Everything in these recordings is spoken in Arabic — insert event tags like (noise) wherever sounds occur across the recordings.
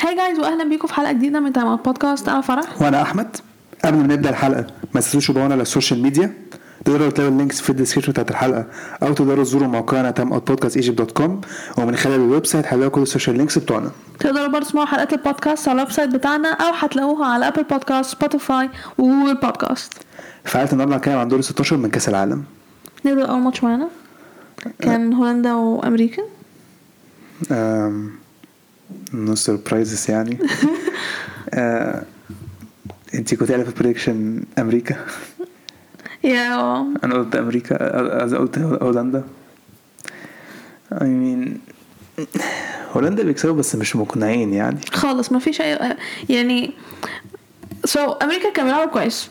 Hi guys واهلا بيكم في حلقة جديدة من تايم بودكاست. أنا فرح. وأنا أحمد. قبل ما نبدأ الحلقة ما تنسوش تتابعونا على ال social media تقدروا تلاقوا ال links في ال description بتاعت الحلقة. أو تقدروا تزوروا موقعنا اوت بودكاست إيجيبت dot com. ومن خلال ال website هتلاقوا كل ال social links بتوعنا. تقدروا برضه تسمعوا حلقات البودكاست على ال website بتاعنا أو هتلاقوها على Apple Podcast Spotify و Google Podcast في حلقة النهارده هنتكلم عن دور 16 من كأس العالم. نبدأ أول ماتش معانا. كان هولندا وأمريكا. آم، no surprises يعني آه، انت كنت قايلة في prediction أمريكا؟ (laughs) yeah. أنا قلت أمريكا قلت هولندا. I mean هولندا بيكسبوا بس مش مقنعين يعني. خالص ما فيش أي يعني so so, أمريكا كان بيلعبوا كويس.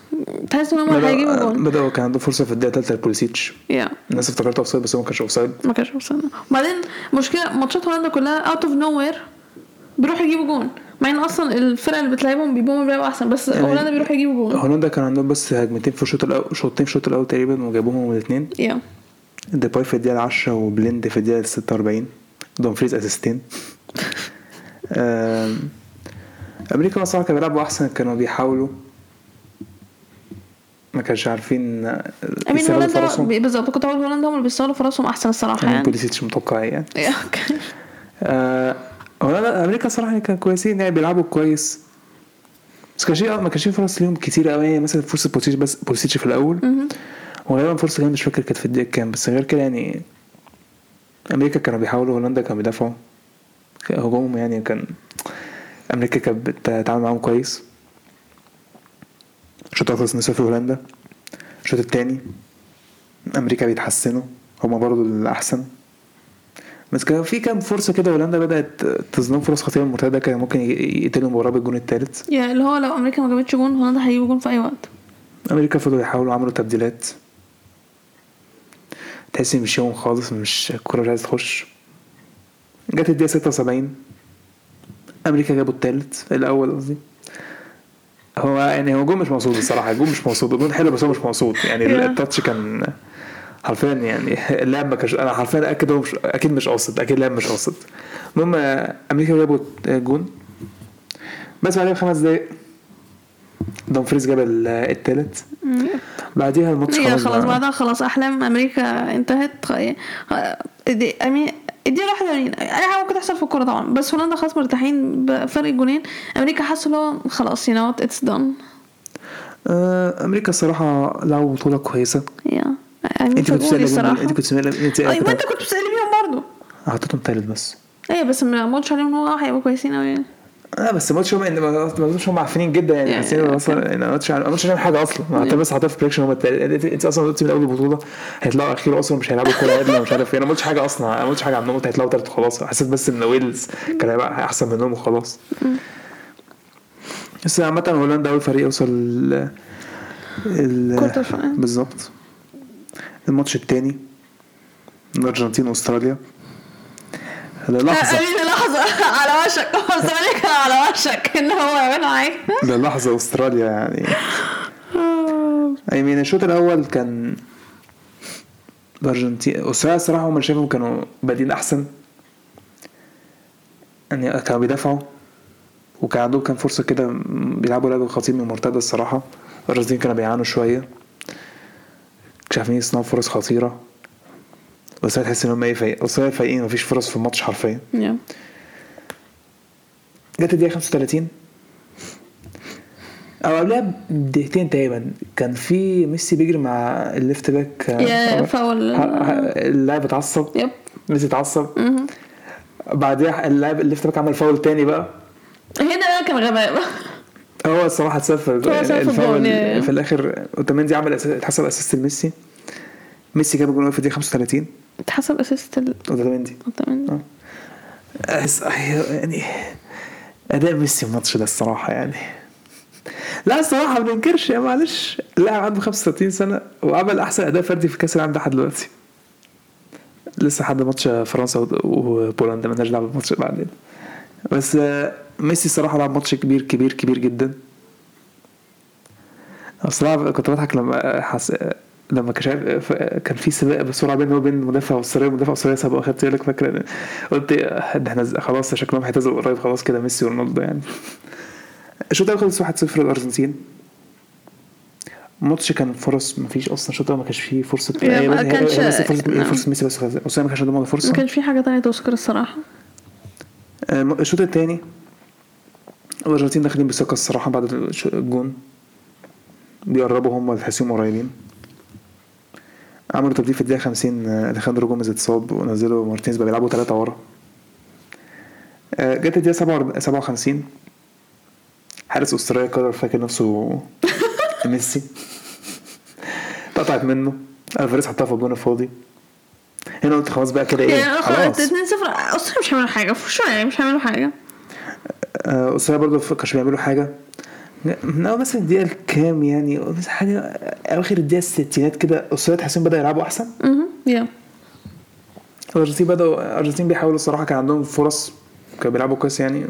تحس إن هم هيجيبوا جول. بدأوا كان عنده فرصة في الدقيقة الثالثه لبوليسيتش yeah. الناس افتكرته offside بس هو ما كانش اوفسايد ما كانش وصلنا وبعدين مشكلة ماتشات هولندا كلها out of nowhere بيروحوا يجيبوا جون. مع إن أصلا الفرقة اللي بتلعبهم بيبقوا بيلعبوا أحسن بس يعني هولندا بيروحوا يجيبوا جون. هولندا كان عندهم بس هجمتين في الشوط الأول شوطين في الشوط الأول تقريبا وجابوهم الاثنين yeah ديباي في الدقيقة 10 وبليند في الدقيقة 46 دومفريز assisting. (laughs) أمريكا صراحة كانوا بيلعبوا أحسن كانوا بيحاولوا. ما كانش عارفين امين يستغلوا هولندا بالظبط كنت هقول هولندا هم اللي بيستغلوا فرصهم أحسن الصراحة يعني يعني. بوليسيتش متوقع يعني. (laughs) آه، هولندا أمريكا صراحة يعني كانوا كويسين يعني بيلعبوا كويس. بس كان شيء ما كانش في فرص ليهم كتير قوي يعني مثلا فرصة بوليسيتش بس بوليسيتش في الأول. وغالبا فرصة كمان مش فاكر كانت في الدقيقة كام بس غير كده يعني أمريكا كانوا بيحاولوا هولندا كانوا بيدافعوا. هجومهم يعني كان أمريكا كانت بتتعامل معاهم كويس. الشوط خلص 2-0 هولندا. الشوط التاني أمريكا بيتحسنوا. هما برضو الأحسن. بس كان في كام فرصة كده هولندا بدأت تظلم فرص خطيرة مرتدة كان ممكن يقتلوا المباراه بالجون الثالث يا اللي هو لو أمريكا ما جابتش جون هولندا هيجيبوا جون في أي وقت. أمريكا فضلوا يحاولوا عملوا تبديلات. تحس مش يوم خالص مش الكوره مش عايزة تخش. جت الدقيقة 76 أمريكا جابوا الثالث الأول قصدي. هو يعني هو جون مش مقصود الصراحة الجون مش مقصود الجون حلو بس هو مش مقصود. يعني Yeah. ال touch كان حرفيا يعني اللاعب ما كانش أنا حرفيا أكيد هو مش أكيد مش قاصد أكيد اللاعب مش قاصد المهم أمريكا جابوا جون. بس بعدها بخمس دقايق دومفريز جاب الثالث بعديها الماتش خلاص خلاص. بعدها خلاص أحلام أمريكا انتهت. خ- دي امين دي واحدة يعني أي حاجة ممكن تحصل في الكورة طبعا. بس هولندا خلاص مرتاحين بفرق جونين. أمريكا حاسة اللي هو خلاص you know it's done أمريكا الصراحة لعبوا بطولة كويسة. yeah أنت كنت بتسالي الصراحه أنت كنت بتسالي أنت أيوه أنت كنت بتسالي بيهم برضه حطيتهم ثالث بس. إيه بس ما قلتش عليهم هو هيبقوا كويسين قوي يعني. آه بس الماتش هم ما ما قلتش هم عارفين جدا يعني. يعني حاسين إن أصلا يعني ما قلتش ما قلتش عليهم حاجة أصلا. ما انت بس حاطط في prediction هم التالت. انت أصلا قلت من أول البطولة هيطلعوا أخير أصلا مش هيلعبوا كورة عدلة مش عارف إيه. أنا ما قلتش حاجة أصلا. أنا ما قلتش حاجة عنهم. هيطلعوا تالت وخلاص. حسيت بس إن ويلز كان هيبقى أحسن منهم وخلاص. بس عامة هولندا أول فريق يوصل ال. بالظبط. الماتش التاني الأرجنتين وأستراليا للحظة لحظه على وشك الزمالك كان على وشك ان هو يعمل معاك للحظة أستراليا يعني أي مين الشوط الأول كان الأرجنتين أستراليا الصراحة هم شايفهم كانوا بادئين أحسن يعني كانوا بيدافعوا وكان عندهم كان فرصة كده بيلعبوا لعب خطير من المرتدة الصراحة الأرجنتين كانوا بيعانوا شوية مش عارفين يصنعوا فرص خطيرة. بس هتحس إن هم إيه فايق أستراليا فايقين مفيش فرص في الماتش حرفيا. يا جت الدقيقة 35 أو قبلها بدقيقتين تقريبا كان في ميسي بيجري مع ال left back. yeah فاول. ه- ه- اللاعب اتعصب. yep ميسي اتعصب. بعدها اللاعب ال left back عمل فاول تاني بقى. هنا بقى كان غباء. (laughs) هو الصراحة اتسفل يا- في الآخر أوتاميندي عمل اتحسب assist لميسي. ميسي جاب الجون في الدقيقة 35 اتحسب assist ال- أوتاميندي. أحس- يعني أداء ميسي الماتش ده الصراحة يعني. لا الصراحة ما بننكرش يا معلش. اللاعب عنده 35 سنة وعمل أحسن أداء فردي في كأس العالم لحد دلوقتي. لسه حد ماتش فرنسا وبولندا مالناش دعوة بالماتش بعدين. بس آه، ميسي الصراحه لعب ماتش كبير كبير كبير جدا. الصراحة كنت بضحك لما حس... لما كان كان في سباق بسرعة بينه وبين المدافع والسريه المدافع والسريه سبقوا خدت بالك فاكر؟ قلت ده إحنا خلاص شكلهم هيعتزلوا قريب خلاص كده ميسي ورونالدو يعني. (laughs) الشوط الأول خلص 1-0 للأرجنتين. الماتش كان فرص مفيش أصلا الشوط ما كانش فيه فرصة هي ما كانش- فرصة نعم. ميسي بس اسامه ما كانش عندهم ولا فرصة. ما كانش في حاجة تانية تذكر الصراحة. آه، الشوط الثاني الأرجنتين داخلين بثقة الصراحة بعد الجون. بيقربوا هم تحسهم قريبين. عملوا تبديل في الدقيقة 50 آه، أليخاندرو جوميز اتصاب ونزلوا مارتينيز بقى بيلعبوا ثلاثة ورا. آه، جت الدقيقة 47 57 حارس أستراليا قرر فاكر نفسه (laughs) ميسي. (laughs) اتقطعت منه. ألفاريز حطها في الجون الفاضي. هنا قلت خلاص بقى كده إيه؟ يعني خلاص. خلاص. 2 0 أصلا مش هيعملوا حاجة. شو يعني مش هيعملوا حاجة. آه، استراليا برضه ما كانش بيعملوا حاجة. من اول مثلا الدقيقة الكام يعني؟ مثلا حاجة أواخر الدقيقة الستينات كده. استراليا تحسهم بدأوا يلعبوا أحسن. أها yeah الأرجنتين بدأوا الأرجنتين بيحاولوا الصراحة كان عندهم فرص كانوا بيلعبوا كويس يعني.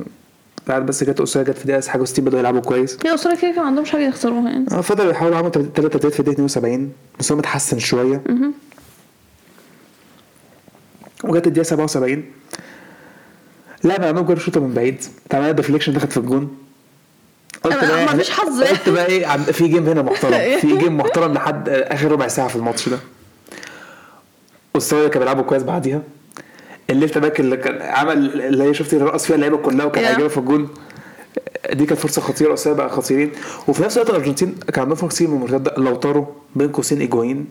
بعد بس جت استراليا جت في الدقيقه حاجة 60 بدأوا يلعبوا كويس. هي استراليا كده كده ما عندهمش حاجة يخسروها يعني. آه، فضلوا يحاولوا عملوا ثلاث تبديلات في الدقيقه 72 مستواهم اتحسن شوية. أها وجت الدقيقة 77 لعب عندهم جول شوطة من بعيد. اتعملت deflection دخلت في الجون. قلت بقى مفيش حظ. قلت بقى إيه في game هنا محترم. (laughs) في game محترم لحد آخر ربع ساعة في الماتش ده. استراليا كانوا بيلعبوا كويس بعديها. ال left back اللي كان عمل اللي هي شفتي رقص فيها اللعيبة كلها وكان. هيجيبها في الجون. دي كانت فرصة خطيرة استراليا بقى خطيرين. وفي نفس الوقت الأرجنتين كان عندهم فرص كتير من المرتدة. لوتارو بين قوسين إيجوين.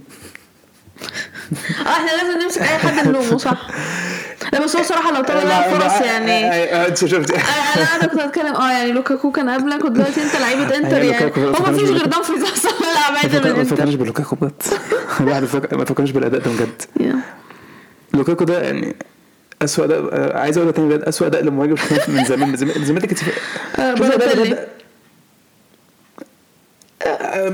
آه إحنا لازم نمسك أي حد نلومه صح. لا بس هو صراحة لو طلع لها فرص يعني انت شفتي أنا أنا كنت اتكلم آه يعني لوكاكو كان قبلك ودلوقتي أنت لعيبة إنتر يعني. هو ما فيش غير دامفريز أصلا ما عادي ما تفكرنيش بلوكاكو بجد. (laughs) (laughs) الواحد ما تفكرنيش بالأداء ده بجد. لوكاكو ده يعني اسوء اداء آه، عايز أقول لك تاني اسوء أداء لمهاجم شفناه من زمان من زمان من زمان. كنت آه، شفت أداء بالوتيلي. بجد- آه،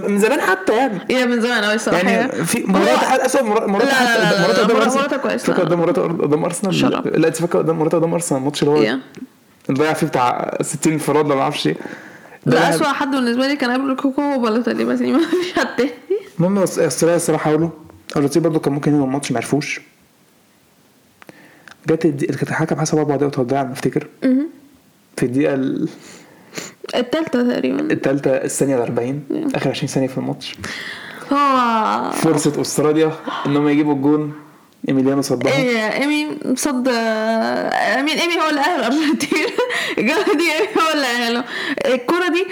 من زمان حتى يعني يا من زمان قوي الصراحه يعني في مرات اسوء مرات مرات لا، لا، لا، لا، مرات قدام ارسنال فاكر. قدام مرات قدام أرسنال. لا انت فاكر قدام مرات قدام أرسنال الماتش اللي هو. ضيع فيه بتاع 60 انفراد ولا ما أعرفش إيه ده أسوأ حد بالنسبة لي كان قبل لوكاكو هو بس ما فيش حد تاني المهم أستراليا الصراحة حاولوا الارجنتين برضه كان ممكن ينهوا الماتش ما عرفوش جت كانت الحكم حسب أربع دقايق وتوضيع ما أفتكر. في الدقيقة ال- التالتة تقريبا. الثالثه الثانية ال 40 آخر 20 ثانية في الماتش. هو فرصة أستراليا إنهم يجيبوا الجون. إيميليانو صدها. إيه إيمي صد I mean إيمي هو اللي أهل الارجنتين (laughs) الجولة دي إيمي هو اللي اهله الكرة دي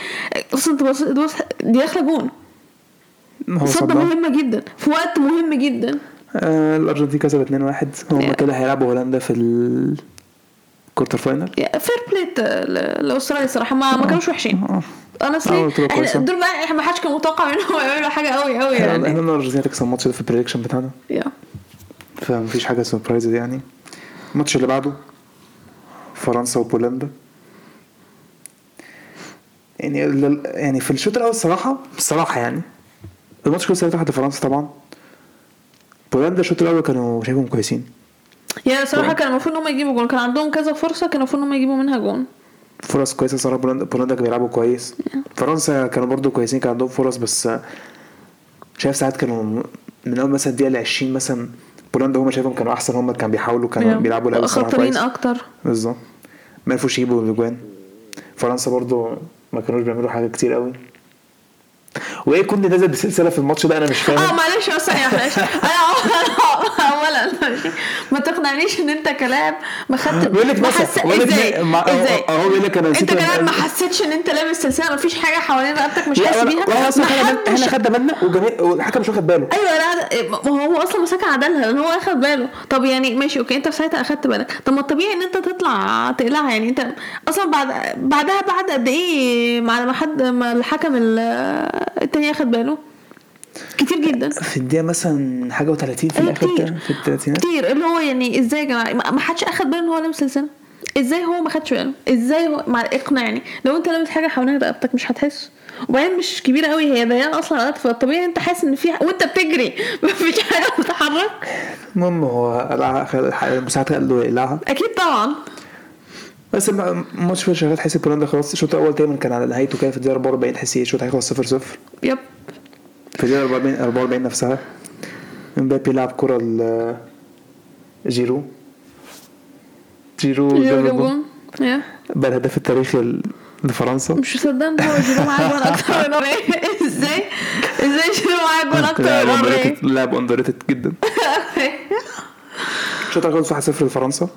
أصلا انت بص بص دي داخله جون. صدها. مهمة جدا. في وقت مهم جدا. آه الأرجنتين كسبت 2-1 هم. كده هيلعبوا هولندا في ال quarter final fair play لاستراليا الصراحة ما ما كانوش وحشين. honestly آه، كويسة. دول بقى إحنا ما حدش كان متوقع منهم يعملوا حاجة قوي قوي يعني. إحنا الأرجنتين هتكسب الماتش ده في ال prediction بتاعنا. yeah فمفيش حاجة surprise يعني. الماتش اللي بعده فرنسا وبولندا. يعني يعني في الشوط الأول الصراحه الصراحه يعني. الماتش كله 3 1 لفرنسا طبعا. بولندا الشوط الأول كانوا شايفهم كويسين. yeah صراحة كان المفروض إن هم يجيبوا جون. كان عندهم كذا فرصة كان المفروض إن هم يجيبوا منها جون. فرص كويسة صراحة. بولندا بولندا كانوا بيلعبوا كويس. فرنسا كانوا برضو كويسين كان عندهم فرص بس شايف ساعات كانوا من أول مثلا الدقيقة ال 20 مثلا بولندا هم شايفهم كانوا أحسن هم كانوا بيحاولوا كانوا بيلعبوا لعب الصراحه خطرين كويس. أكتر. بالظبط. ما عرفوش يجيبوا الاجوان فرنسا برضو ما كانوش بيعملوا حاجة كتير قوي. وإيه كنت نازل بسلسلة في الماتش ده؟ أنا مش آه فاهم. معلش بس واحدة معلش. أنا (laughs) اولا. ما تقنعنيش إن أنت كلاعب ما خدت بيقول لك ما إزاي؟ إزاي؟ اهو بيقول لك أنا أنت كلاعب ما حسيتش إن أنت لابس سلسلة ما فيش حاجة حوالين رقبتك مش حاسس بيها؟ أصلا ما إحنا خدنا بالنا والحكم مش واخد باله. أيوه لا ما هو أصلا مسكها عدلها لأن هو اخد باله. طب يعني ماشي أوكي أنت في ساعتها أخدت بالك. طب ما الطبيعي إن أنت تطلع تقلعها يعني أنت أصلا بعد بعدها بعد قد إيه مع ما حد ما الحكم ال- التاني أخد باله؟ كتير جدا. في الدقيقة مثلا حاجة و30 في أيوة الآخر كتير. في الثلاثينات كتير. اللي هو يعني إزاي يا جماعة؟ ما حدش أخد باله إن هو لابس سلسله إزاي هو ما خدش باله؟ إزاي هو مع اقنعني لو أنت لابس حاجة حوالين رقبتك مش هتحس. وبعدين مش كبيرة قوي هي ضيقة أصلا رقبتك فالطبيعي أنت حاسس إن في وأنت بتجري. (laughs) مفيش حاجة بتتحرك. المهم هو المساعد قال له يقلعها أكيد طبعا. بس الم- الماتش في شغال تحس بولندا خلاص. الشوط الأول تقريبا كان على نهايته كده في الدقيقة 44 تحس إيه الشوط هيخلص 0 0 يب. في الدقيقة 44 44 نفسها. إمبابي لعب كرة ل جيرو. جيرو جيرو جاب الجون. بقى الهداف التاريخي لفرنسا. مش مصدق ان هو جيرو معاه جون (laughs) أكتر من إزاي؟ إزاي جيرو معاه جون أكتر من لاعب underrated جدا. (laughs) الشوط الأول خلص 1-0 لفرنسا.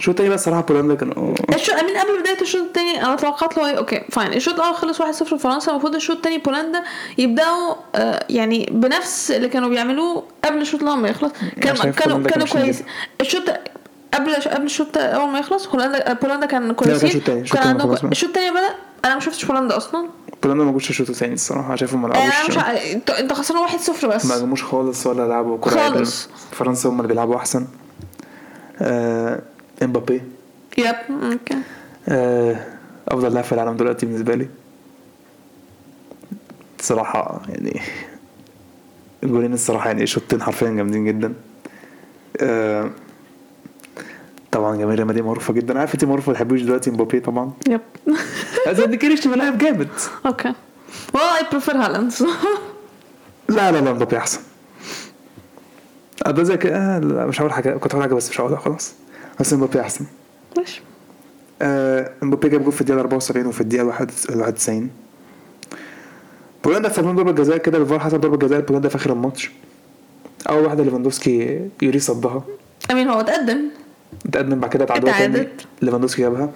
الشوط التاني بقى الصراحة بولندا كانوا الشوط I mean قبل بداية الشوط الثاني أنا توقعت له إيه؟ okay fine الشوط الأول خلص 1-0 لفرنسا المفروض الشوط الثاني بولندا يبدأوا آه يعني بنفس اللي كانوا بيعملوه قبل الشوط الأول ما يخلص. كان كانوا كانوا كانوا كويس. الشوط قبل قبل الشوط الأول ما يخلص هولندا بولندا كان كويسين. كان عندهم. الشوط الثاني بدا أنا ما شفتش بولندا أصلا. بولندا ما جوش الشوط الثاني الصراحة شايفهم ما أنا مش لعبوش ع- انت انت خسران 1-0 بس. ما هجموش خالص ولا لعبوا عدل. خالص. فرنسا هم اللي بيلعبوا أحسن. آه إمبابي. yep okay. آه أفضل لاعب في العالم دلوقتي بالنسبة لي. صراحة يعني الجولين الصراحة يعني شوطين حرفيا جامدين جدا. آه طبعا جماهير ريال مدريد معروفة جدا. عارف انت معروفة ما بتحبوش دلوقتي مبابي طبعا. yep. بس ما تنكرش إنه لاعب جامد. okay. Well I prefer هالاند (laughs) لا لا لا مبابي أحسن. آه، ده زي كده مش هقول حاجة كنت هقول حاجة بس مش هقولها خلاص. بس مبابي أحسن ماشي آه، مبابي جاب جول في الدقيقة 74 وفي الدقيقة 91 بولندا استخدموا ضربة جزاء كده الفار حسب ضربة جزاء بولندا في آخر الماتش أول واحدة ليفاندوفسكي يوري صدها أمين هو اتقدم اتقدم بعد كده اتعادلوا تاني. ليفاندوفسكي جابها.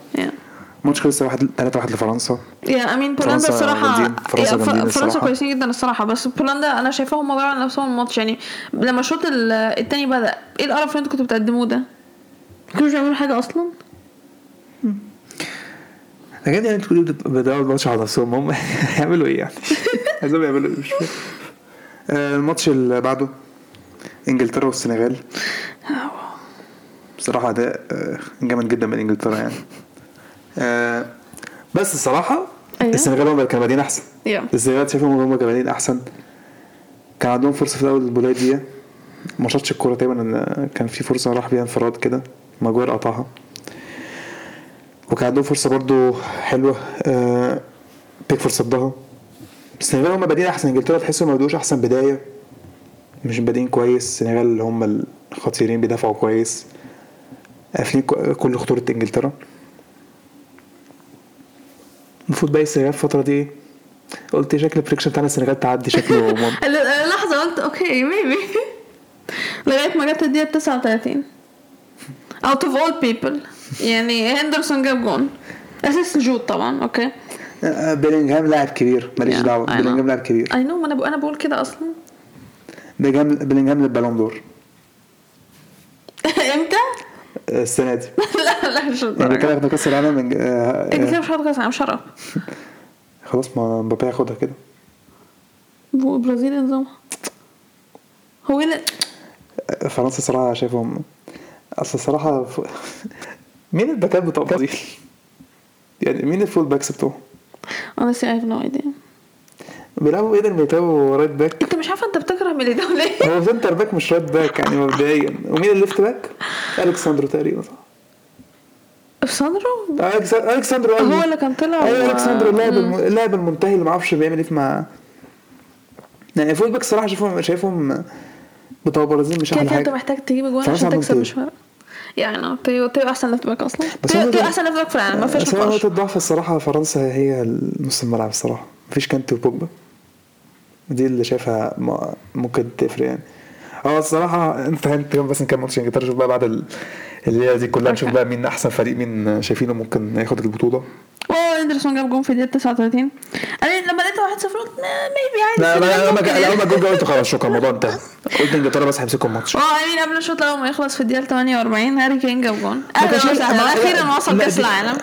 الماتش خلص 1 3 1 لفرنسا يا أمين بولندا الصراحه. فرنسا فرنسا. كويسين جدا الصراحة بس بولندا أنا شايفاهم ضيعوا على نفسهم الماتش يعني لما الشوط ال- التاني بدأ إيه القرف اللي أنتوا كنتوا بتقدموه ده؟ كانوش بيعملوا حاجة أصلا؟ لكن يعني أنتوا بدأوا الماتش على نفسهم. هم (laughs) هيعملوا إيه يعني؟ (laughs) عايزهم يعملوا إيه؟ مش فاهم. آه، الماتش اللي بعده إنجلترا والسنغال. بصراحة أداء آه، جامد جدا من إنجلترا يعني. آه، بس الصراحة أيوة. السنغال هم كانوا بادئين أحسن. يا. السنغال شايفهم هم كانوا بادئين أحسن. كان عندهم فرصة في الأول البولندية ما شاطش الكورة تقريبا كان في فرصة راح بيها انفراد كده. ماجوير قطعها. وكان عندهم فرصة برضو حلوة آه، بيكفورد صدها. السنغال هم بادئين أحسن إنجلترا تحسهم ما بدوش أحسن بداية. مش بادئين كويس السنغال اللي هم الخطيرين بيدافعوا كويس. قافلين كل خطورة إنجلترا. المفروض بقى السنغال الفترة دي؟ قلت شكل ال prediction بتاع السنغال تعدي شكله (laughs) لحظة قلت okay maybe (laughs) لغاية ما جت الدقيقة 39 out of all people. يعني هندرسون جاب جون assist جود طبعا okay. آه، بيلينغهام لاعب كبير ماليش Yeah, know. بيلينغهام لاعب كبير. I know أنا أنا بقول كده أصلا. بيلينغهام بيلينغهام لل Ballon d'Or. (laughs) إمتى؟ آه، السنة دي. (laughs) لا لا مش يعني الدرجة. كده إحنا كأس العالم من- آه، انت كده آه، مش هتاخد كأس العالم شرف (laughs) خلاص ما مبابي هياخدها كده. البرازيل نظامها هو إيه آه، فرنسا صراحة شايفهم أصل الصراحة ف... (laughs) مين الباكات بتوع البرازيل؟ يعني مين ال full backs بتوعهم؟ honestly I have no idea بيلعبوا إيدير ميليتاو right back أنت مش عارفة أنت بتكره ميلي ده ليه؟ هو center back مش right back يعني مبدئيا ومين ال left back؟ الكساندرو تقريبا صح؟ ساندرو ألكس- الكساندرو هو. اللي كان طلع أيوه الكساندرو اللاعب اللاعب المنتهي اللي ما أعرفش بيعمل إيه مع يعني full back الصراحه شايفهم شايفهم بتوع البرازيل مش أحلى كده انت حاجة. محتاج تجيب فرنسا عشان تكسب. مش فارق يعني أنا تيو تيو أحسن left back أصلا. تيو ده- احسن left back في العالم ما فيش بس نقطة ضعف الصراحة فرنسا هي نص الملعب الصراحة. مفيش كانتي وبوجبا. دي اللي شايفها ممكن تفرق يعني. آه الصراحة انت انت بس نكمل ماتش انجلترا نشوف بقى بعد ال- الليلة دي كلها نشوف. بقى مين أحسن فريق مين شايفينه ممكن ياخد البطولة. أوه إندرسون جاب جون في الدقيقة 39 أنا لما لقيت 1-0 قلت maybe عادي لا لا لا. لما ال جول قلت (laughs) خلاص شكرا الموضوع انتهى. قلت إنجلترا بس هيمسكوا الماتش. آه أمين قبل الشوط الأول ما يخلص في الدقيقة 48 هاري كين جاب جون. ما ما- أخيرا وصل كأس العالم.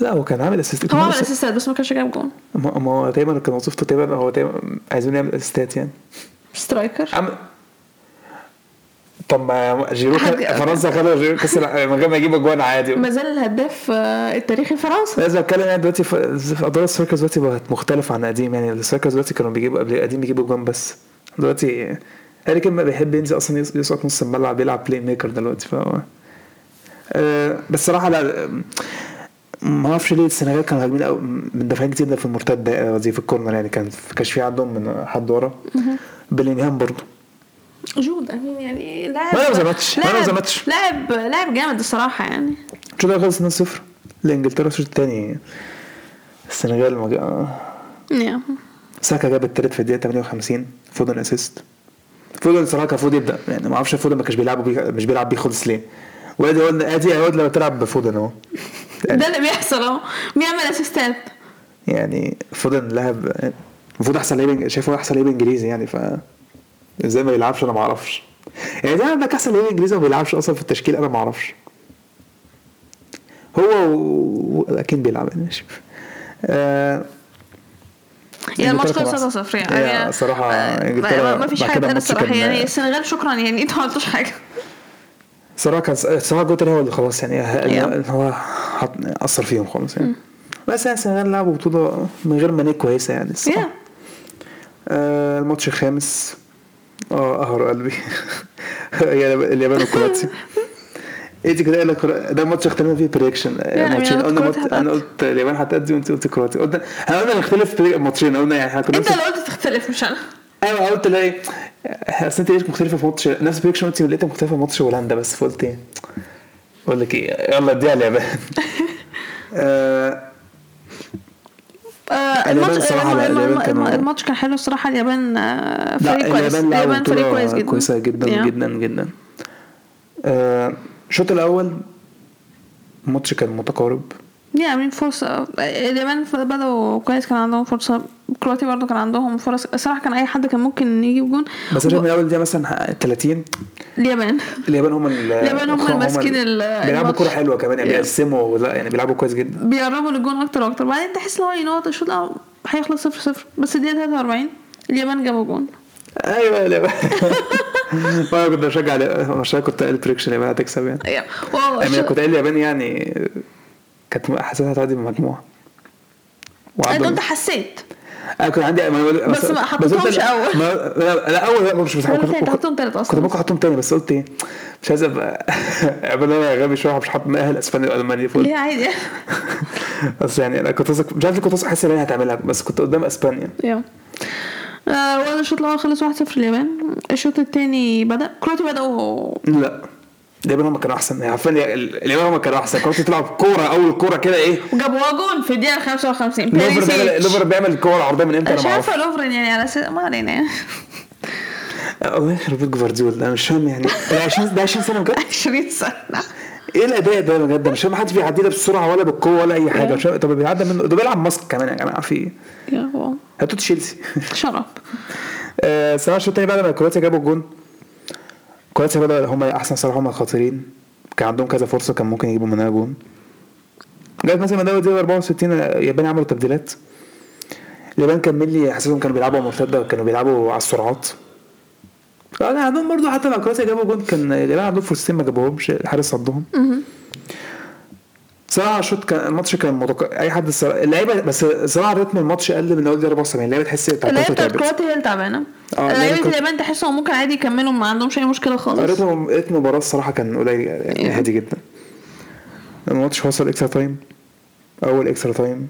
لا هو كان عامل assist هو عمل assistات بس ما كانش جاب جون. ما ما هو دايما كان وظيفته دايما هو دايما عايزين يعمل assistات يعني. striker. طب ما جيرو كان- فرنسا خدوا جيرو كأس من غير ما يجيب اجوان عادي. ما زال الهداف آه، التاريخي فرنسا. لازم اتكلم يعني دلوقتي أدوار ال strikers دلوقتي بقت مختلفة عن قديم. يعني ال strikers دلوقتي كانوا بيجيبوا قبل قديم بيجيبوا جوان بس. دلوقتي هاري كين بقى بيحب ينزل أصلا يس- يسقط نص الملعب بيلعب playmaker دلوقتي. ف آه، بس صراحة لا ما أعرفش ليه السنغال كانوا هاجمين قوي من دفاعين كتير ده في المرتد قصدي في الكورنر يعني كان كانش في عندهم من حد ورا. بلينغهام برضه جود امين يعني لاعب ما زمتش، ما لاعب- زمتش. لاعب لاعب جامد الصراحة يعني. الشوط خلص 2-0 لإنجلترا الشوط الثاني السنغال ما جا-. ساكا جاب التالت في الدقيقة 58 فودن اسيست فودن صراحة كان المفروض يبدأ يعني ما أعرفش فودن ما كانش بيلعب بيه مش بيلعب بيه خالص ليه. وأدي قلنا أدي يا واد لو تلعب بفودن أهو. ده اللي بيحصل أهو. بيعمل اسيستات يعني فودن لاعب المفروض أحسن لعيب شايفه أحسن لعيب إنجليزي يعني ف إزاي ما يلعبش أنا ما أعرفش. يعني ده عندك أحسن لعيب إنجليزي وما بيلعبش أصلا في التشكيل أنا ما أعرفش. هو و... أكيد بيلعب. يعني ماشي. آه... يعني الماتش خلص كان 3-0 يعني آه، إنجلترا ما- ما فيش حاجة. الماتش الصراحة يعني السنغال شكرا. يعني أنتوا ما عملتوش حاجة. صراحة كان صراحة جوتر هو اللي خلاص يعني. هو أثر فيهم خالص يعني. بس يعني السنغال لعبوا بطولة من غير ماني كويسة يعني الصراحة. يا. آه الماتش الخامس. آه قهر قلبي. هي (laughs) اليابان وكرواتيا إيه دي كده قال لك ده ماتش اختلفنا فيه prediction يعني ماتشين. قلنا مات... أنا قلت اليابان هتأدي وأنت قلت كرواتيا قلنا إحنا قلنا نختلف في ماتشين. قلنا يعني إحنا كنا أنت اللي قلت تختلف مش أنا. أيوه قلت لا إيه اصل انت ليش مختلفة في ماتش نفس prediction قلت لقيتها مختلفة في ماتش هولندا بس فقلت إيه؟ أقول لك إيه يلا اديها اليابان. (laughs) آه، اليابان الماتش الصراحة لا، الم- اليابان الم- كانوا- الماتش كان حلو الصراحة اليابان آه، فريق كويس. اليابان فريق كويس جدا. كويسة جدا يا. جدا جدا. آه، الشوط الأول الماتش كان متقارب. يا عاملين فرصة اليابان بدأوا كويس كان عندهم فرصة. كرواتيا برضو كان عندهم فرص. الصراحة كان أي حد كان ممكن يجيب جون بس عشان من دي مثلا 30 اليابان. اليابان هم ال- اليابان هم اللي ماسكين ال- بيلعبوا. كورة حلوة كمان يعني. بيقسموا لا يعني بيلعبوا كويس جدا. بيقربوا للجون أكتر وأكتر. بعدين تحس إن هو ينوط الشوط هيخلص صفر صفر. بس الدقيقة 43 اليابان جابوا جون. أيوه اليابان. (laughs) (laughs) وأنا كنت بشجع عشان كنت قايل prediction اليابان هتكسب يعني. واو، يعني الشوط- كنت قايل اليابان يعني كانت حاسسها هتعدي من المجموعه أنت وعندهم- أنت حسيت. أنا كنت عندي ما بس ما حطيتهمش. ما لا, لا أول لا مش بس ولا كنت- حطيتهم تالت أصلا. كنت ممكن أحطهم تاني بس قلت إيه مش عايز أبقى (laughs) عبال أنا غبي شوية مش حاطط مؤهل اسبانيا والمانيا فوق ليه عادي. (laughs) بس يعني أنا كنت واثق- مش عارف كنت حاسس إن هي هتعملها بس كنت قدام إسبانيا. يا آه، وأنا الشوط الأول خلص 1-0 اليابان. الشوط التاني بدأ كرواتيا بدأوا لا. اليابان هم كانوا أحسن. يعني عارفين اليابان هم كانوا أحسن. كرواتيا تلعب كورة أول كورة كده إيه؟ وجابوا جون في الدقيقة 55 لوفر بيعمل. لوفر بيعمل كورة عرضيه من إمتى؟ مش أنا ما عارفة أعرفش لوفرين يعني على أساس ما علينا يعني. الله يخرب بيت جفارديول أنا مش فاهم يعني. ده 20 ده 20 سنة بجد؟ 20 سنة. إيه الأداء ده بجد؟ مش فاهم حد بيعدي ده بسرعة ولا بالقوة ولا أي حاجة. مش طب بيعدي منه ده بيلعب ماسك كمان يا جماعة في إيه؟ هاتوا تشيلسي. شرب. (laughs) آه، الصراحه الشوط الثاني بعد ما كرواتيا جابوا الجون؟ كرواتيا بدأ هم أحسن صراحة هم خطيرين كان عندهم كذا فرصة كان ممكن يجيبوا منها جون. جت مثلا من دقيقه 64 اليابان عملوا تبديلات. اليابان كمل لي حاسسهم كانوا بيلعبوا مرتده وكانوا بيلعبوا على السرعات. كان عندهم برضه حتى لما كرواتيا جابوا جون كان اليابان عندهم فرصتين ما جابوهمش الحارس صدهم. صراحة الشوط كان الماتش كان متق... أي حد الصراحه اللعيبه بس صراحة رتم الماتش قل من اول دقيقه 74 اللعيبة تحس اللعيبة تعبت بتاعت كرواتيا هي اللي تعبانة. آه، كرواتيا- اليابان تحسهم ممكن عادي يكملوا ما عندهمش أي مشكلة خالص. رتم رتم المباراة الصراحة كان قليل يعني إيه. هادي جدا. الماتش وصل extra time أول extra time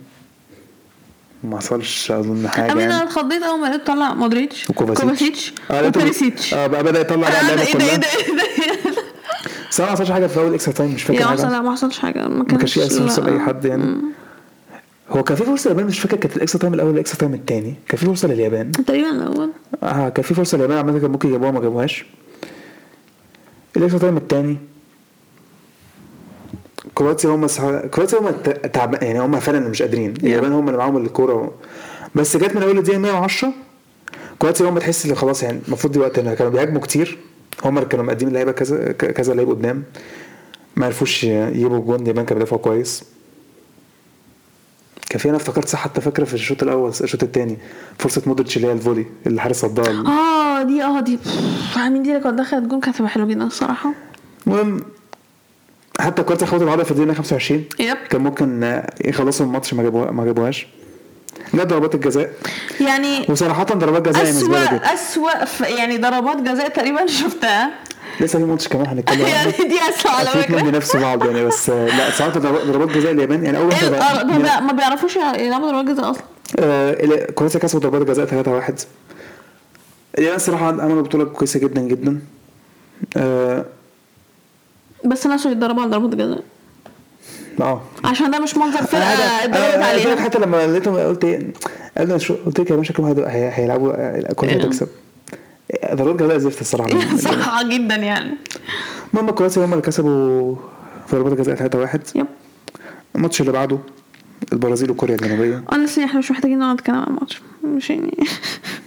ما حصلش أظن حاجة أنا يعني. اتخضيت أول ما لقيت طلع مودريتش وكوفاسيتش. كوفاسيتش آه، لقيته- وبيريسيتش آه بقى بدأ يطلع بقى اللعبه إيه ده إيه كلها. ده. صراحة ما حصلش حاجة في اول extra time مش فاكر حاجة. لا ما حصلش حاجة. ما ما كانش اي فرصه. لأي حد يعني. هو كان في فرصة لليابان مش فاكر كانت ال extra time الأول ولا ال extra time الثاني كان في فرصة لليابان. تقريبا الأول. آه كان في فرصة لليابان عامة كان ممكن يجيبوها ما جابوهاش. ال extra time الثاني كرواتيا هم سع- كرواتيا هم تعب يعني هم فعلا مش قادرين. اليابان هم اللي معاهم الكورة بس جت من أول الدقيقة 110 كرواتيا هم تحس إن خلاص يعني المفروض دلوقتي كانوا بيهاجموا كتير. اللي كانوا مقدمين لعيبة كذا كذا لعيب قدام. ما عرفوش يجيبوا الجون اليابان كانوا بيدافعوا كويس. كان في أنا افتكرت صح حتى فاكرة في الشوط الأول الشوط الثاني فرصة مودريتش اللي هي ال volley اللي الحارس صدها آه دي آه دي. بف، مين دي اللي كانت دخلت جون كانت هتبقى حلوة جدا الصراحة. المهم حتى كرواتيا خدت العرض في الدقيقة 25 يب. كان ممكن آه، يخلصوا الماتش ما جابوهاش. جت ضربات الجزاء. يعني وصراحه ضربات جزاء أسوأ جدا أسوأ يعني ضربات جزاء تقريبا شفتها. لسه في ماتش كمان هنتكلم يعني دي اسهل على فكرة. بينافسوا بعض يعني بس لا صراحة ضربات جزاء اليابان يعني أول إيه، واحدة آه، ما بي- ما بيعرفوش يلعبوا ضربات جزاء أصلا. آه، كرواتيا كسبوا ضربات جزاء 3-1 اليابان صراحة عملوا بطولة كويسة جدا جدا. آه، بس ناسوا يتدربوا على ضربات جزاء. آه. عشان ده مش منظر أنا فرقه اتدربت عليها. حتى لما لقيتهم قلت إيه لي شو- قلت لك يا باشا هي- هيلعبوا كرواتيا إيه. تكسب ضربات جزاء زفت الصراحة. (laughs) صح جدا يعني. المهم كرواتيا هم اللي كسبوا في ضربات جزاء 3-1 يب. الماتش اللي بعده البرازيل وكوريا الجنوبية. Honestly إحنا مش محتاجين نقعد نتكلم على الماتش. مش يعني.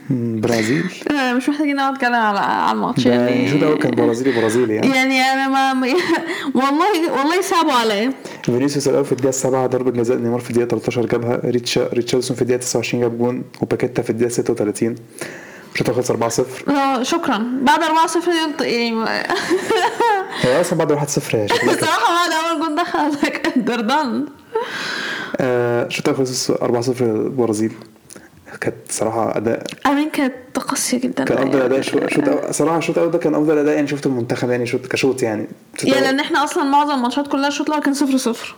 برازيل؟ (laughs) مش محتاجين نقعد نتكلم على على الماتش يعني. الشوط الأول كان برازيلي برازيلي يعني. يعني أنا ما ما- (laughs) والله والله صعبوا عليا. فينيسيوس الأول في الدقيقة 7 ضربة جزاء نيمار في الدقيقة 13 جابها. ريتشا ريتشاردسون في الدقيقة 29 جاب جون. وباكيتا في الدقيقة 36 الشوط خلص 4-0 آه، شكرا. بعد 4-0 ينط- يعني (laughs) هي أصلا بعد 1-0 شكلها. كده. الصراحه بعد أول جول دخل (laughs) done. آه، الشوط خلص 4-0 البرازيل كانت صراحة أداء أمين كانت قاسيه جدا. كان أفضل أداء شو- شوط أول- صراحة الشوط الأول ده كان أفضل أداء يعني شفته المنتخب يعني شوط كشوط يعني. يعني لأن إحنا أصلا معظم الماتشات كلها الشوط الأول كان 0 0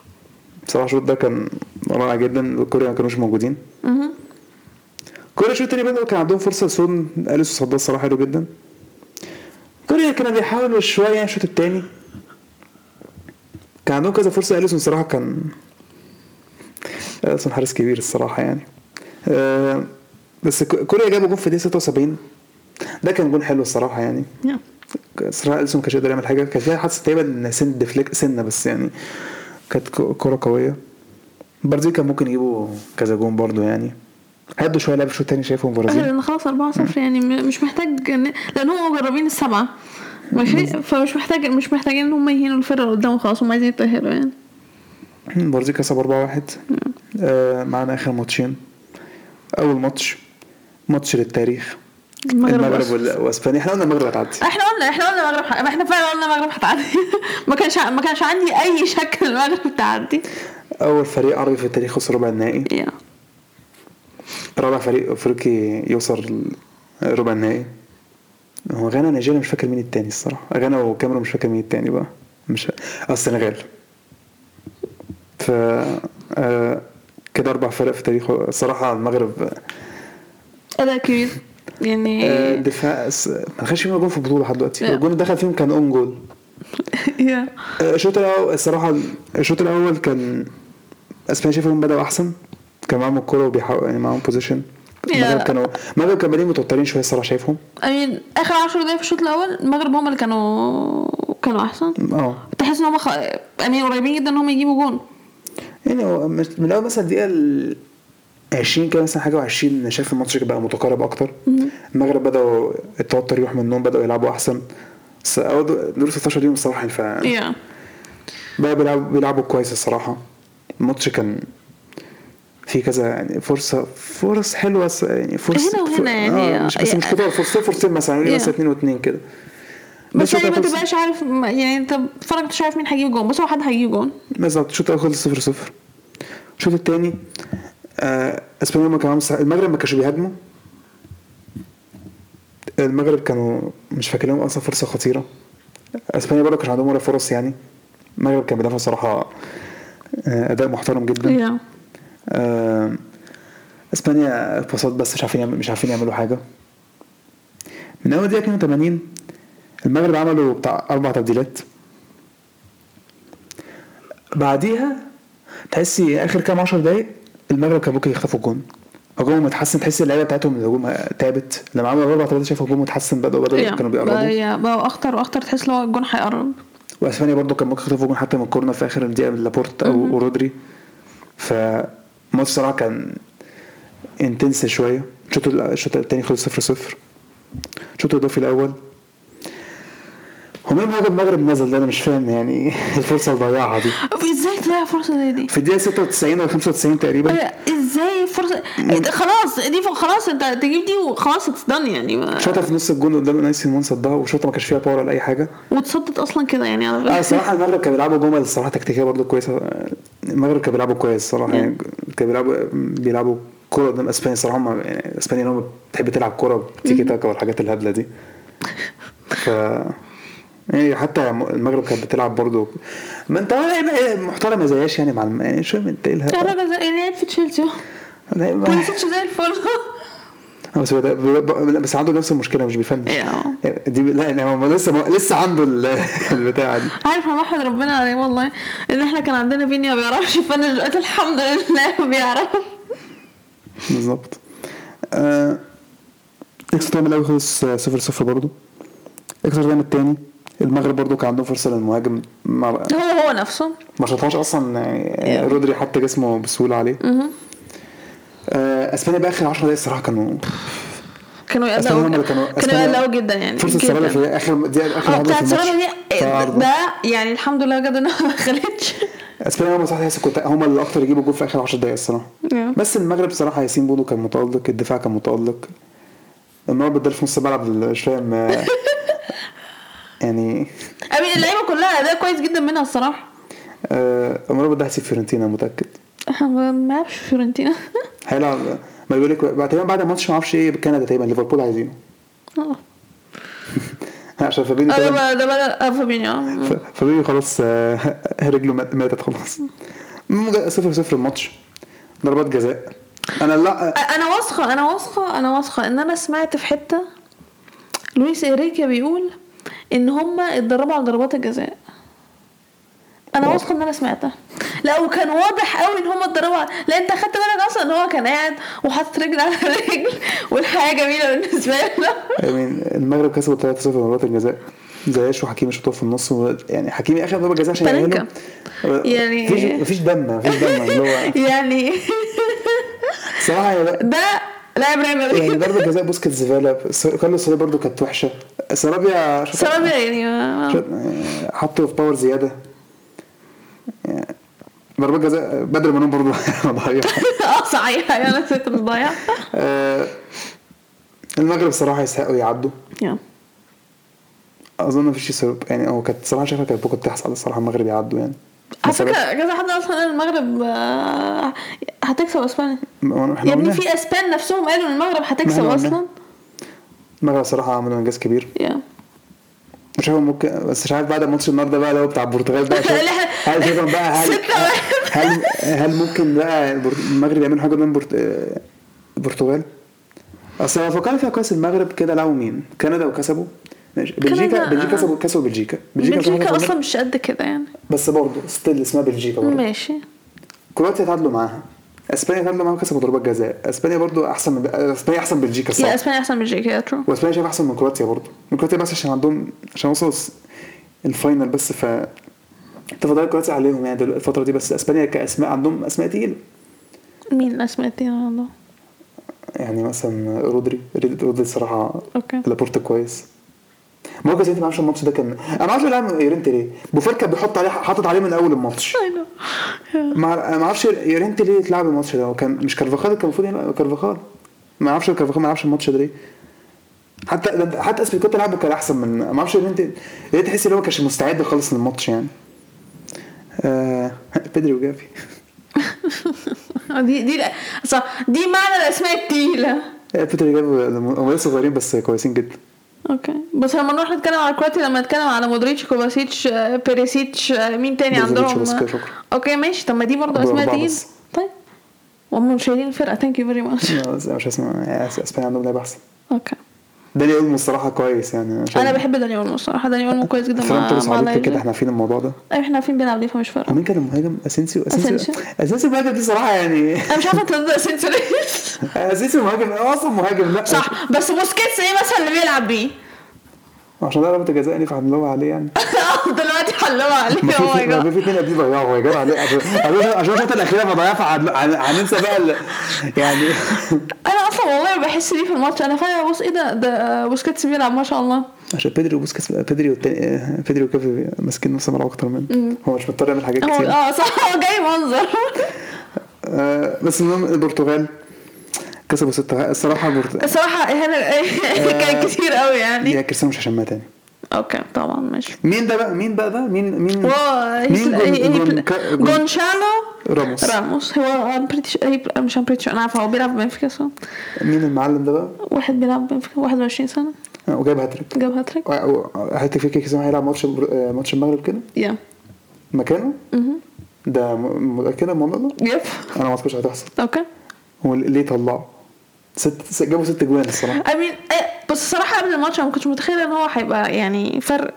بصراحه الشوط ده كان رائع جدا. كوريا ما كانوش موجودين. كوريا الشوط التاني بدأوا كان عندهم فرصة سون أليسو صدها الصراحه حلو جدا. كوريا كانوا بيحاولوا شوية يعني الشوط التاني. كان عندهم كذا فرصة. أليسون صراحة كان أليسون حارس كبير الصراحة يعني. آه، بس كوريا جابوا جون في دقيقة 76 ده كان جون حلو الصراحة يعني. الصراحه إليسون كانش يقدر يعمل حاجة. كان فيها حادثه تقريبا سنة deflect سنة بس يعني كانت ك- كرة قوية. البرازيل كان ممكن يجيبوا كذا جون برضو يعني. هدوا شوية لعب الشوط التاني شايفهم البرازيل لأن خلاص 4 0 يعني. مش محتاج لأن هم مجربين السبعة. ماشي؟ فمش محتاج مش محتاجين إن هم يهينوا الفرقة اللي قدامهم خلاص هم عايزين يتأهلوا يعني. البرازيل كسب 4 1 آه معانا آخر ماتشين. أول ماتش ماتش للتاريخ. المغرب المغرب واسبانيا إحنا قلنا المغرب هتعدي. إحنا قلنا إحنا قلنا المغرب ح- إحنا فعلا قلنا المغرب هتعدي. (laughs) ما كانش ما كانش عندي أي شك إن المغرب تعدي. أول فريق عربي في التاريخ وصل ربع النهائي. يا. رابع فريق أفريقي يوصل ربع النهائي. هو غانا نيجيريا مش فاكر مين التاني الصراحة. غانا وكاميرون مش فاكر مين التاني بقى. مش آه السنغال. ف آه، كده أربع فرق في تاريخه. الصراحة المغرب أداء كبير. يعني آه، دفاع ما خدش فيهم جول في البطولة لحد دلوقتي. الجول اللي دخل فيهم كان own goal. (laughs) آه، الشوط الأول الصراحة الشوط الأول كان أسبانيا شايفهم بدأوا أحسن. كان معاهم الكورة وبيحاولوا يعني معاهم possession المغرب. كانوا المغرب كانوا بادئين متوترين شوية الصراحة شايفهم. امين آخر 10 دقايق في الشوط الأول المغرب هم اللي كانوا كانوا أحسن. آه. تحس إن هم خ... امين قريبين جدا إن هم يجيبوا جون. يعني هو من أول مثلا الدقيقة ال 20 كده مثلا حاجة و20 أنا شايف الماتش بقى متقارب أكتر. المغرب بدأوا التوتر يروح منهم بدأوا يلعبوا أحسن. بس اول دور دور 16 دي الصراحه ف بقى بيلعبوا بيلعبوا كويس الصراحة. الماتش كان في كذا يعني فرصة فرص حلوة يعني فرص هنا وهنا يعني. آه مش بس مش كتير فرصتين فرصتين مثلا يعني Yeah. مثلا اثنين واثنين كده. بس يعني ما تبقاش عارف يعني انت بتتفرج مش عارف مين هيجيب جون. بس هو حد هيجيب جون. بالظبط. الشوط الأول خلص 0 0 الشوط الثاني آه اسبانيا ما كانوا. المغرب ما كانوش بيهاجموا. المغرب كانوا مش فاكر لهم أصلا فرصة خطيرة. اسبانيا برضه كان عندهم ولا فرص يعني. المغرب كان بيدافع صراحة آه أداء محترم جدا. يا آه اسبانيا الباصات بس مش عارفين. مش عارفين يعملوا حاجة. من أول دقيقة 82 المغرب عملوا بتاع أربع تبديلات. بعديها تحسي آخر كام 10 دقايق المغرب كان ممكن يخطفوا الجون. هجومهم اتحسن تحسي اللعيبة بتاعتهم الهجوم تعبت. لما عملوا أربع تبديلات شايف هجومهم اتحسن بدأوا بدأوا يا كانوا بيقربوا. بقى اخطر واخطر تحس إن هو الجون هيقرب. وأسبانيا برضو كان ممكن يخطفوا جون حتى من corner في آخر الدقيقة من لابورت أو رودري. فالماتش صراحة كان intense شوية. الشوط الشوط الثاني خلص 0 0 الشوط الإضافي الأول هو مين المغرب نزل ده؟ أنا مش فاهم يعني (laughs) الفرصة اللي ضيعها دي إزاي تضيع فرصة زي دي؟ في الدقيقة 96 أو 95 تقريبا. أيوة، إزاي فرصة؟ إنت خلاص دي خلاص أنت تجيب دي وخلاص it's done يعني. ما- شاطها في نص الجون قدام ياسين بونو صدها وشوطه ما كانش فيها power ولا أي حاجة. وتصدت أصلا كده يعني على آه فكره الصراحه المغرب كانوا بيلعبوا جمل الصراحه تكتيكية برضه كويسة. المغرب كانوا بيلعبوا كويس الصراحه يعني كانوا بيلعبوا بيلعبوا كورة قدام إسبانيا الصراحه هم يعني إسبانيا هم بتحب تلعب كورة تيكي تاكا والحاجات الهبلة دي. (laughs) ف يعني حتى المغرب كانت بتلعب برضه ما انت محترمة زياش يعني مع الم... يعني شو انت إيه الهبل؟ زي- يعني في تشيلسي. لا، ما- زي الفل. بس هو ده- ب- ب- لا، بس عنده نفس المشكلة مش بيفنش يا. دي لا يعني هو لسه لسه عنده ال- (laughs) البتاعة دي. عارف أنا بحمد ربنا عليه والله إن إحنا كان عندنا Vini ما بيعرفش ي finish دلوقتي الحمد لله بيعرف. بالظبط. آه، extra time الأول خلص 0 0 برضه extra time التاني. المغرب برضه كان عندهم فرصة للمهاجم ما هو هو نفسه ما شاطهاش أصلا يعني. رودري حتى جسمه بسهولة عليه. آه، أسبانيا بقى آخر 10 دقايق الصراحة كانوا كانوا يقلقوا كانوا- يقلقوا جدا يعني فرصة. سبابه في اخر دي آخر آه عرضه في بتاعت الماتش دي. ده يعني الحمد لله بجد إنها (laughs) ما دخلتش أسبانيا هم صح تحس كنت هم اللي أكتر يجيبوا جول في آخر 10 دقايق الصراحة. بس المغرب صراحة ياسين بودو كان متألق الدفاع كان متألق النهار بدل في نص الملعب مش فاهم آه، (laughs) يعني أمين اللعيبة كلها أداء كويس جدا منها الصراحة. آه، النهار ده هيسيب فيورنتينا متأكد. ما في فيورنتينا. هيلعب ما بيقول لك بعد تقريبا بعد الماتش ما أعرفش إيه كندا تقريبا ليفربول عايزينه. آه. (laughs) عشان فابينيو آه، ده ده فابينيو آه. ف- فابينيو خلاص (laughs) رجله مات- ماتت خلاص. صفر صفر الماتش. ضربات جزاء. أنا لا أنا واثقه أنا واثقه أنا واثقة إن أنا سمعت في حتة لويس إنريكي بيقول إن هم اتدربوا على ضربات الجزاء. أنا واثقه إن أنا سمعتها. لا وكان واضح قوي إن هم اتدربوا. لا أنت خدت بالك أصلا إن هو كان قاعد وحاطط رجل على (laughs) رجل والحياة جميلة بالنسبة له. يعني المغرب كسبوا 3 0 ضربات الجزاء. زياش وحكيمي شاطوا في النص. يعني حكيمي اخر ضربة جزاء عشان يعني- مفيش مفيش دم مفيش دم اللي هو (laughs) يعني صراحة يا لا- ده لاعب ريال يعني مدريد ضربه جزاء بوسكيتس زباله كارلوس سولير برضو كانت وحشه سرابيا سبب يعني آه. حطوا في باور زيادة. يعني ضربات جزاء بدر منهم برضو ضيع آه صحيح. أنا نسيت آه، المغرب صراحة يستحقوا يعدوا. يا. أظن مفيش سبب. يعني هو كانت صراحة شايفها كانت ممكن تحصل الصراحة المغرب يعدوا يعني. على فكرة كذا حد أصلا قال المغرب آه، هتكسب أسبانيا يا ابني في أسبان نفسهم قالوا إن المغرب هتكسب أصلا. المغرب صراحة عملوا إنجاز كبير يا مش عارف ممكن بس مش عارف بعد ماتش النهارده بقى اللي هو بتاع البرتغال بقى (laughs) هل شايفهم بقى هل. هل هل ممكن بقى المغرب يعملوا حاجة من آه، البرتغال؟ أصل لو فكرت فيها كويس المغرب كده لعبوا مين؟ كندا وكسبوا ماشي. بلجيكا كندا- بلجيكا كسبوا كسبوا بلجيكا. بلجيكا بلجيكا كسبوا أصلا مش قد كده يعني. بس برضه still اسمها بلجيكا برضه. ماشي. كرواتيا تعادلوا معاها. إسبانيا تعادلوا معاها وكسبوا ضربات جزاء. إسبانيا برضو أحسن من إسبانيا أحسن من بلجيكا الصراحه إسبانيا أحسن من بلجيكا true وإسبانيا شايف أحسن من كرواتيا برضو من كرواتيا بس عشان عندهم عشان وصلوا ال final بس ف تفضل كرواتيا عليهم يعني الفترة دي بس. إسبانيا كأسماء عندهم أسماء تقيلة. مين الأسماء التانية عنده يعني مثلا رودري. رودري الصراحة okay. لابورت كويس. ماركوس انت ما أعرفش الماتش ده كان أنا ما أعرفش بيلعب يورنتي ليه بوفال كان بيحط عليه حاطط عليه من أول الماتش. ما أعرفش يورنتي ليه اتلعب الماتش ده. هو كان مش كارفاخال كان المفروض يلعب كارفاخال. ما أعرفش كارفاخال ما يلعبش الماتش ده ليه. حتى حتى أزبيليكويتا لعبه كان أحسن من ما أعرفش يورنتي ليه تحس إن هو ما كانش مستعد خالص للماتش يعني. آه (laughs) بيدري وجافي. (laughs) دي دي صح. دي معنى الأسماء التقيلة. آه، بيدري جافي هم لسه صغيرين بس كويسين جدا. okay بس لما نروح نتكلم على كرواتيا لما نتكلم على مودريتش كوفاسيتش بيريسيتش مين تاني عندهم. okay ماشي طب ما دي برضه اسماء بس. طيب وهم شايلين الفرقة thank you very much مش يعني اسبانيا عندهم لعيبه احسن okay داني أولمو الصراحة كويس يعني أنا بحب داني أولمو الصراحة. داني أولمو كويس جدا مع توريس عليك كده إحنا عارفين الموضوع ده؟ أيوه إحنا عارفين بيلعب ليه؟ فمش فارقة. ومين كان المهاجم؟ أسينسيو؟ أسينسيو. أسينسيو. المهاجم دي صراحة يعني. أنا مش عارفة ضد أسينسيو ليه. (laughs) أسينسيو مهاجم هو أصلا مهاجم لأ. صح بس بوسكيتس إيه مثلا اللي بيلعب بيه؟ عشان ده ضربه جزاء ينفع نلوم عليه يعني. (laughs) حلوة عليه ما أو ماي جاد في اثنين قبليه ضيعوا يا جدع عليه عشان الشوطه الأخيرة ما ضيعها فهن- هن- هننسى بقى يعني. (laughs) أنا أصلا والله بحس ليه في الماتش. أنا فعلا بص إيه ده؟ ده بوسكيتس بيلعب ما شاء الله. عشان بيدري وبوسكيتس بيدري والتاني بيدري وكافي ماسكين نص الملعب أكتر منه. هو مش مضطر يعمل حاجات هو كتير. آه صح. هو جاي منظر. (laughs) آه، بس المهم البرتغال كسبوا ستة. الصراحة الصراحة هنا (laughs) كان كتير قوي يعني. يا كريستيانو مش هشمها تاني. okay طبعا ماشي. مين ده بقى؟ مين بقى ده؟ مين مين هو مين جون- جونسالو راموس. راموس. هو هي- مش sure أنا عارفة هو بيلعب في بنفيكا صح؟ مين المعلم ده بقى؟ واحد بيلعب في بنفيكا 21 سنة. وجايب هاتريك. جاب hat-trick. hat-trick في كيس هيلعب ماتش آه، ماتش المغرب كده؟ يا مكانه؟ ده متأكدة الموضوع ده؟ yep أنا ما أعتقدش هتحصل. okay. هو ليه طلعه؟ ست جابوا ست جوان الصراحة. I mean إيه، بس الصراحة قبل الماتش أنا ما كنتش متخيلة إن هو هيبقى يعني فرق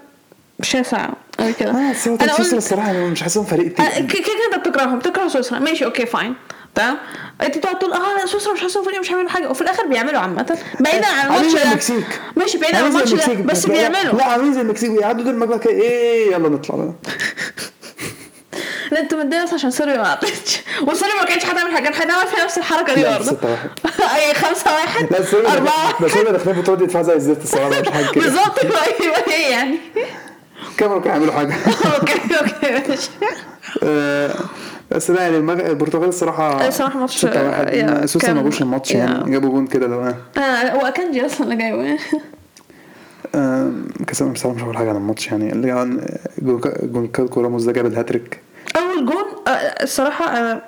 شاسع أوي كده. آه بس هو سويسرا الصراحة أنا مش حاسسهم فريق آه، تقيل ك- كده كده أنت بتكرههم بتكره سويسرا. ماشي okay fine. تمام؟ أنت بتقعد تقول آه سويسرا مش حاسسهم فريق مش هيعملوا حاجة. وفي الآخر بيعملوا عامة. بعيدا عن الماتش ده. المكسيك. ماشي بعيدا عن الماتش ده بس بيعملوا. لا عاملين زي المكسيك. بيعدوا دول المجموعة كده إيه يلا نطلع. بقى لا انت متضايق بس عشان صربيا ما عدتش وصربيا ما كانتش هتعمل حاجة. كانت هتعمل فيها نفس الحركة دي برضه. 6-1. (laughs) أي 5 1 لا سوري أربعة ده سوري داخلين البطوله دي دفاع زي الزفت الصراحه مش حاجة كده. بالظبط إيه يعني. كانوا كانوا يعملوا حاجة. (laughs) أوكي أوكي ماشي. آه، بس لا يعني المغ- البرتغال الصراحة الصراحة ماتش- 6 1 يا، سويسرا ما كان- جابوش الماتش. يعني جابوا جون كده لو آه، هو اكنجي أصلا اللي جاي آه، كاس الامم بصراحة مش هقول حاجة عن الماتش يعني. اللي جون كالكو راموس ده جاب الهاتريك. اول جون آه، الصراحة آه،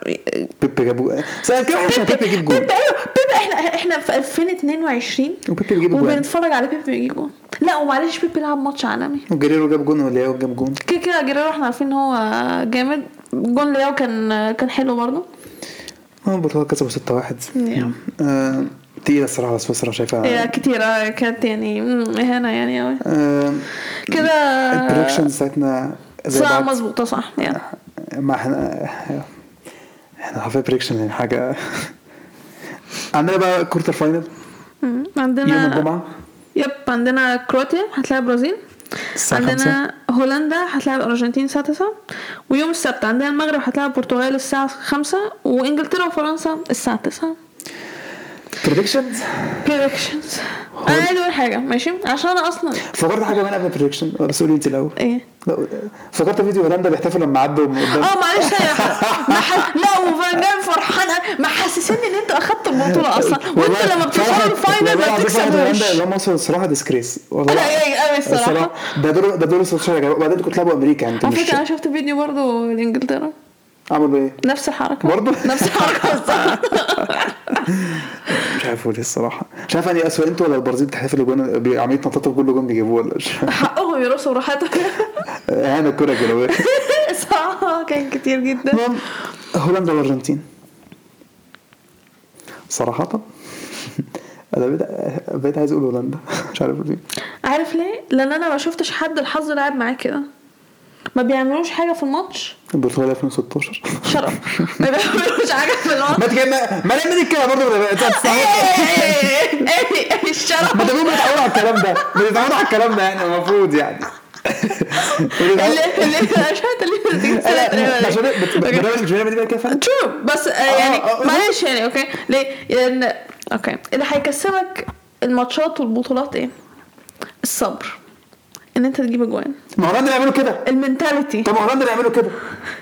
بيبي جابوا سأل كده عشان بيبي يجيب جون؟ بيبي أيوه بيبي إحنا إحنا في 2022 وبيبي بيجيب جون. وبنتفرج على بيبي بيجيب جون. لا ومعلش بيبي لعب ماتش عالمي. وجريرو جاب جون ولياو جاب جون. كده كده جريرو إحنا عارفين إن هو جامد. جون لياو كان كان حلو برضه. آه البرتغال كسبوا 6 1 آه، تقيلة الصراحة على سويسرا شايفها. كتيرة كانت يعني مم، إهانة يعني آه، كده ال predictions بتاعتنا صح بعض. مظبوطة صح yeah. ما إحنا إحنا حرفيا prediction يعني حاجة. عندنا بقى quarter final مم. يوم عندنا الجمعة. yep عندنا كرواتيا هتلاعب برازيل. الساعة 5 عندنا هولندا هتلاعب الارجنتين الساعة 9 ويوم السبت عندنا المغرب هتلاعب البرتغال الساعة 5 وإنجلترا وفرنسا الساعة 9 predictions بريدكشنز أنا عايز أقول حاجة ماشي؟ عشان أنا أصلا فكرت حاجة من قبل بريدكشن بس قولي أنت الأول. إيه؟ لا، فكرت فيديو هولندا بيحتفلوا لما عدوا من قدام. آه معلش ح- لا وفان جام فرحان ما حسسني إن انت اخدت البطولة (laughs) أصلا. وانت لما بتوصل الفاينل ما بتكسبوش اللي هم وصلوا الصراحة ديسكريس والله لا، قوي الصراحة. ده دول ده دول 16 يا جماعة وبعدين كنتوا تلعبوا أمريكا يعني على مش فكرة أنا شفت فيديو برضو لإنجلترا. عملوا إيه؟ نفس الحركة. برضو؟ (laughs) نفس بالظبط. (laughs) مش عارف أقول إيه الصراحة. مش عارف اني اسوء أنتوا ولا البرازيل بتحتفل جون عملية نطاطة بكل جون بيجيبوه ولا (laughs) حقهم يرقصوا براحتهم. أنا الكورة كده صح كان كتير جدا. هولندا والأرجنتين. صراحة؟ أنا بقيت بقيت عايز أقول هولندا. مش عارف ليه. عارف ليه؟ لأن أنا ما شفتش حد الحظ لعب معاه كده. ما بيعملوش حاجة في الماتش؟ البرتغال 2016 شرف. ما بيعملوش حاجة في الماتش. ما تجي ما نعمل الكلام برضه ما (laughs) الشرف. ما تقولوا بتتعودوا على الكلام ده. بتتعودوا على الكلام ده يعني المفروض يعني. true بس آه، يعني آه، آه. معلش يعني okay ليه؟ لأن okay اللي هيكسبك الماتشات والبطولات إيه؟ الصبر. إن أنت تجيب أجوان. ما هولندا بيعملوا كده. ال mentality. طب ما هولندا بيعملوا كده.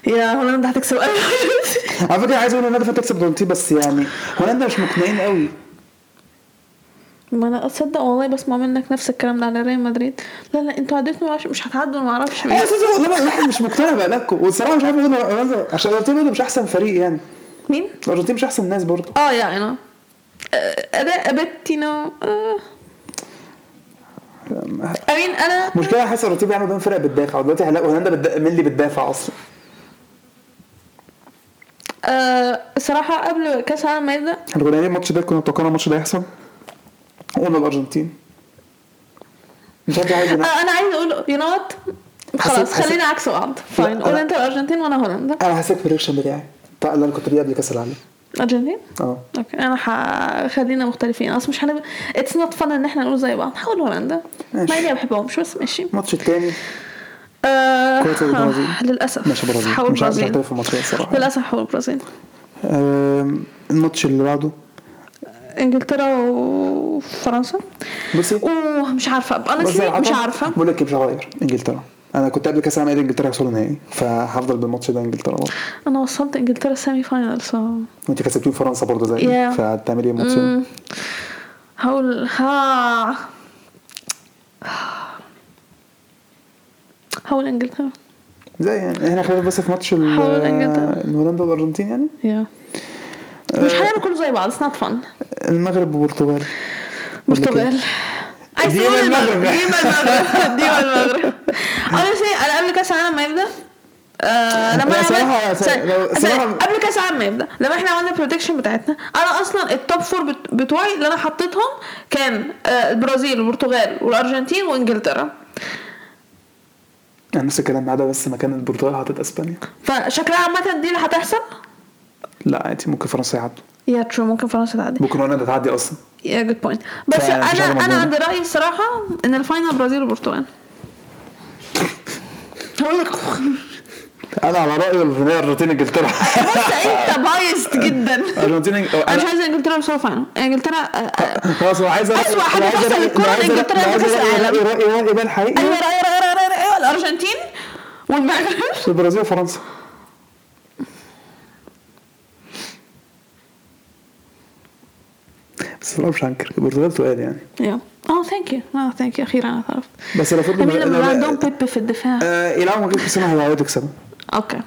yeah هولندا هتكسب (laughs) على فكرة عايز أقول إن هولندا تكسب الارجنتين بس يعني هولندا مش مقنعين قوي. ما أنا أصدق والله بسمع منك نفس الكلام ده على ريال مدريد. لا لا أنتوا عديتوا مش- مش هتعدوا ما أعرفش. إيه أستاذ والله الواحد مش مقتنع بأدائكم. والصراحة مش عارف هولندا عشان الارجنتين مش أحسن فريق يعني. مين؟ الارجنتين مش أحسن ناس برضه. آه أنا. أداء بتينو أمين أنا مشكلة حاسس الارجنتين بيعملوا بين فرق بتدافع ودلوقتي هنلاقي هولندا مين اللي بتدافع أصلا. آه الصراحه قبل كأس العالم ما يبدأ. إحنا كنا قايلين الماتش ده كنا متوقعين الماتش ده يحصل؟ قلنا الأرجنتين. مش عارف عايز أنا عايز أقول يو نو وات خلاص خلينا عكس بعض. فاين قول. أنت الأرجنتين وأنا هولندا. أنا حسيت بالرياكشن بتاعي. بتاع اللي أنا كنت بيه قبل كأس العالم. أرجنتين؟ آه. okay. أنا هخلينا مختلفين. اصل مش هنبقى it's not fun إن إحنا نقول زي بعض. هقول هولندا. مع إني ما بحبهمش بس ماشي. الماتش التاني. آه كرواتيا والبرازيل. آه، للأسف. ماشي برازيل هقول مش عارف في الماتش ده الصراحة. للأسف هقول برازيل آم، الماتش اللي بعده. إنجلترا وفرنسا. بصي أوه مش عارفة. أنا مش؟ عارفة. بقول لك إيه، مش هغير. إنجلترا. أنا كنت قبل كأس العالم قايل إنجلترا هيوصلوا نهائي فهفضل بالماتش ده إنجلترا برضه. أنا وصلت إنجلترا semi final so وأنت كسبتين فرنسا برضه زي Yeah. فهتعملي إيه الماتش؟ ده؟ هقول ها. هقول إنجلترا. زي يعني إحنا خلينا بس في ماتش. الهولندا والأرجنتين يعني؟ yeah مش هنعمل كله زي بعض it's not fun المغرب والبرتغال برتغال. عايز ديما تقول المغرب. ديما المغرب ديما المغرب honestly أنا قبل كاس العالم ما يبدا آه لما صراحة- صراحة- قبل كاس العالم ما يبدا لما إحنا عملنا ال prediction بتاعتنا. أنا أصلا ال top four بت- بتوعي اللي أنا حطيتهم كان آه البرازيل والبرتغال والأرجنتين وإنجلترا. يعني نفس الكلام ما عدا بس مكان البرتغال حاطط إسبانيا. فشكلها عامة دي اللي هتحصل؟ لا عادي ممكن فرنسا يعدوا yeah true ممكن فرنسا تعدي ممكن هولندا تعدي أصلا yeah good point بس أنا أنا. عندي رايي الصراحه ان ال final برازيل والبرتغال هقول لك أنا على رايي ال final الارجنتين انجلترا بص انت بايظت جدا ارجنتين أنا مش عايزه انجلترا يوصلوا final انجلترا آه، آه، خلاص هو عايز أسوأ حاجة تحصل للكرة إن إنجلترا في كأس العالم. رايي رايي يبان حقيقي أيوه أيوه أيوه أيوه أيوه الارجنتين والمغرب البرازيل وفرنسا بس لا مش هنكر البرتغال تقال يعني. yeah آه thank you آه thank you أخيرا أنا عرفت بس مين لما عندهم بيبي في الدفاع. آه، يلعبوا غير كريستيانو هيعودوا يكسبوا okay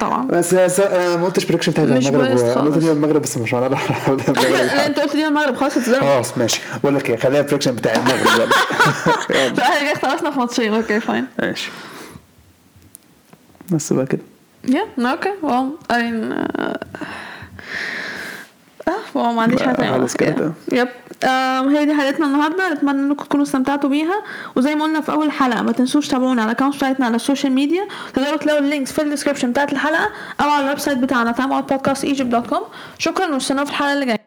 طبعا. بس آه، ما قلتش prediction بتاعت المغرب. قلت ديما المغرب بس مش معناها لا (laughs) (laughs) أنت قلت ديما المغرب خلاص خلاص ماشي. بقول لك إيه خليها prediction بتاع المغرب. فاحنا (laughs) جاي خلصنا في ماتشين. okay fine ماشي. بس بقى كده. Yeah, okay. Well, I mean, uh, آه ما عنديش حاجة تانية. خلاص كده. yep. هي دي حلقتنا النهارده. اتمنى إنكم تكونوا استمتعتوا بيها. وزي ما قلنا في أول حلقة ما تنسوش تابعونا على ال accounts بتاعتنا على ال social media تقدروا تلاقوا ال links في ال description بتاعت الحلقة أو على ال website بتاعنا timeoutpodcastegypt.com شكرا واستنوا في الحلقة اللي جاية.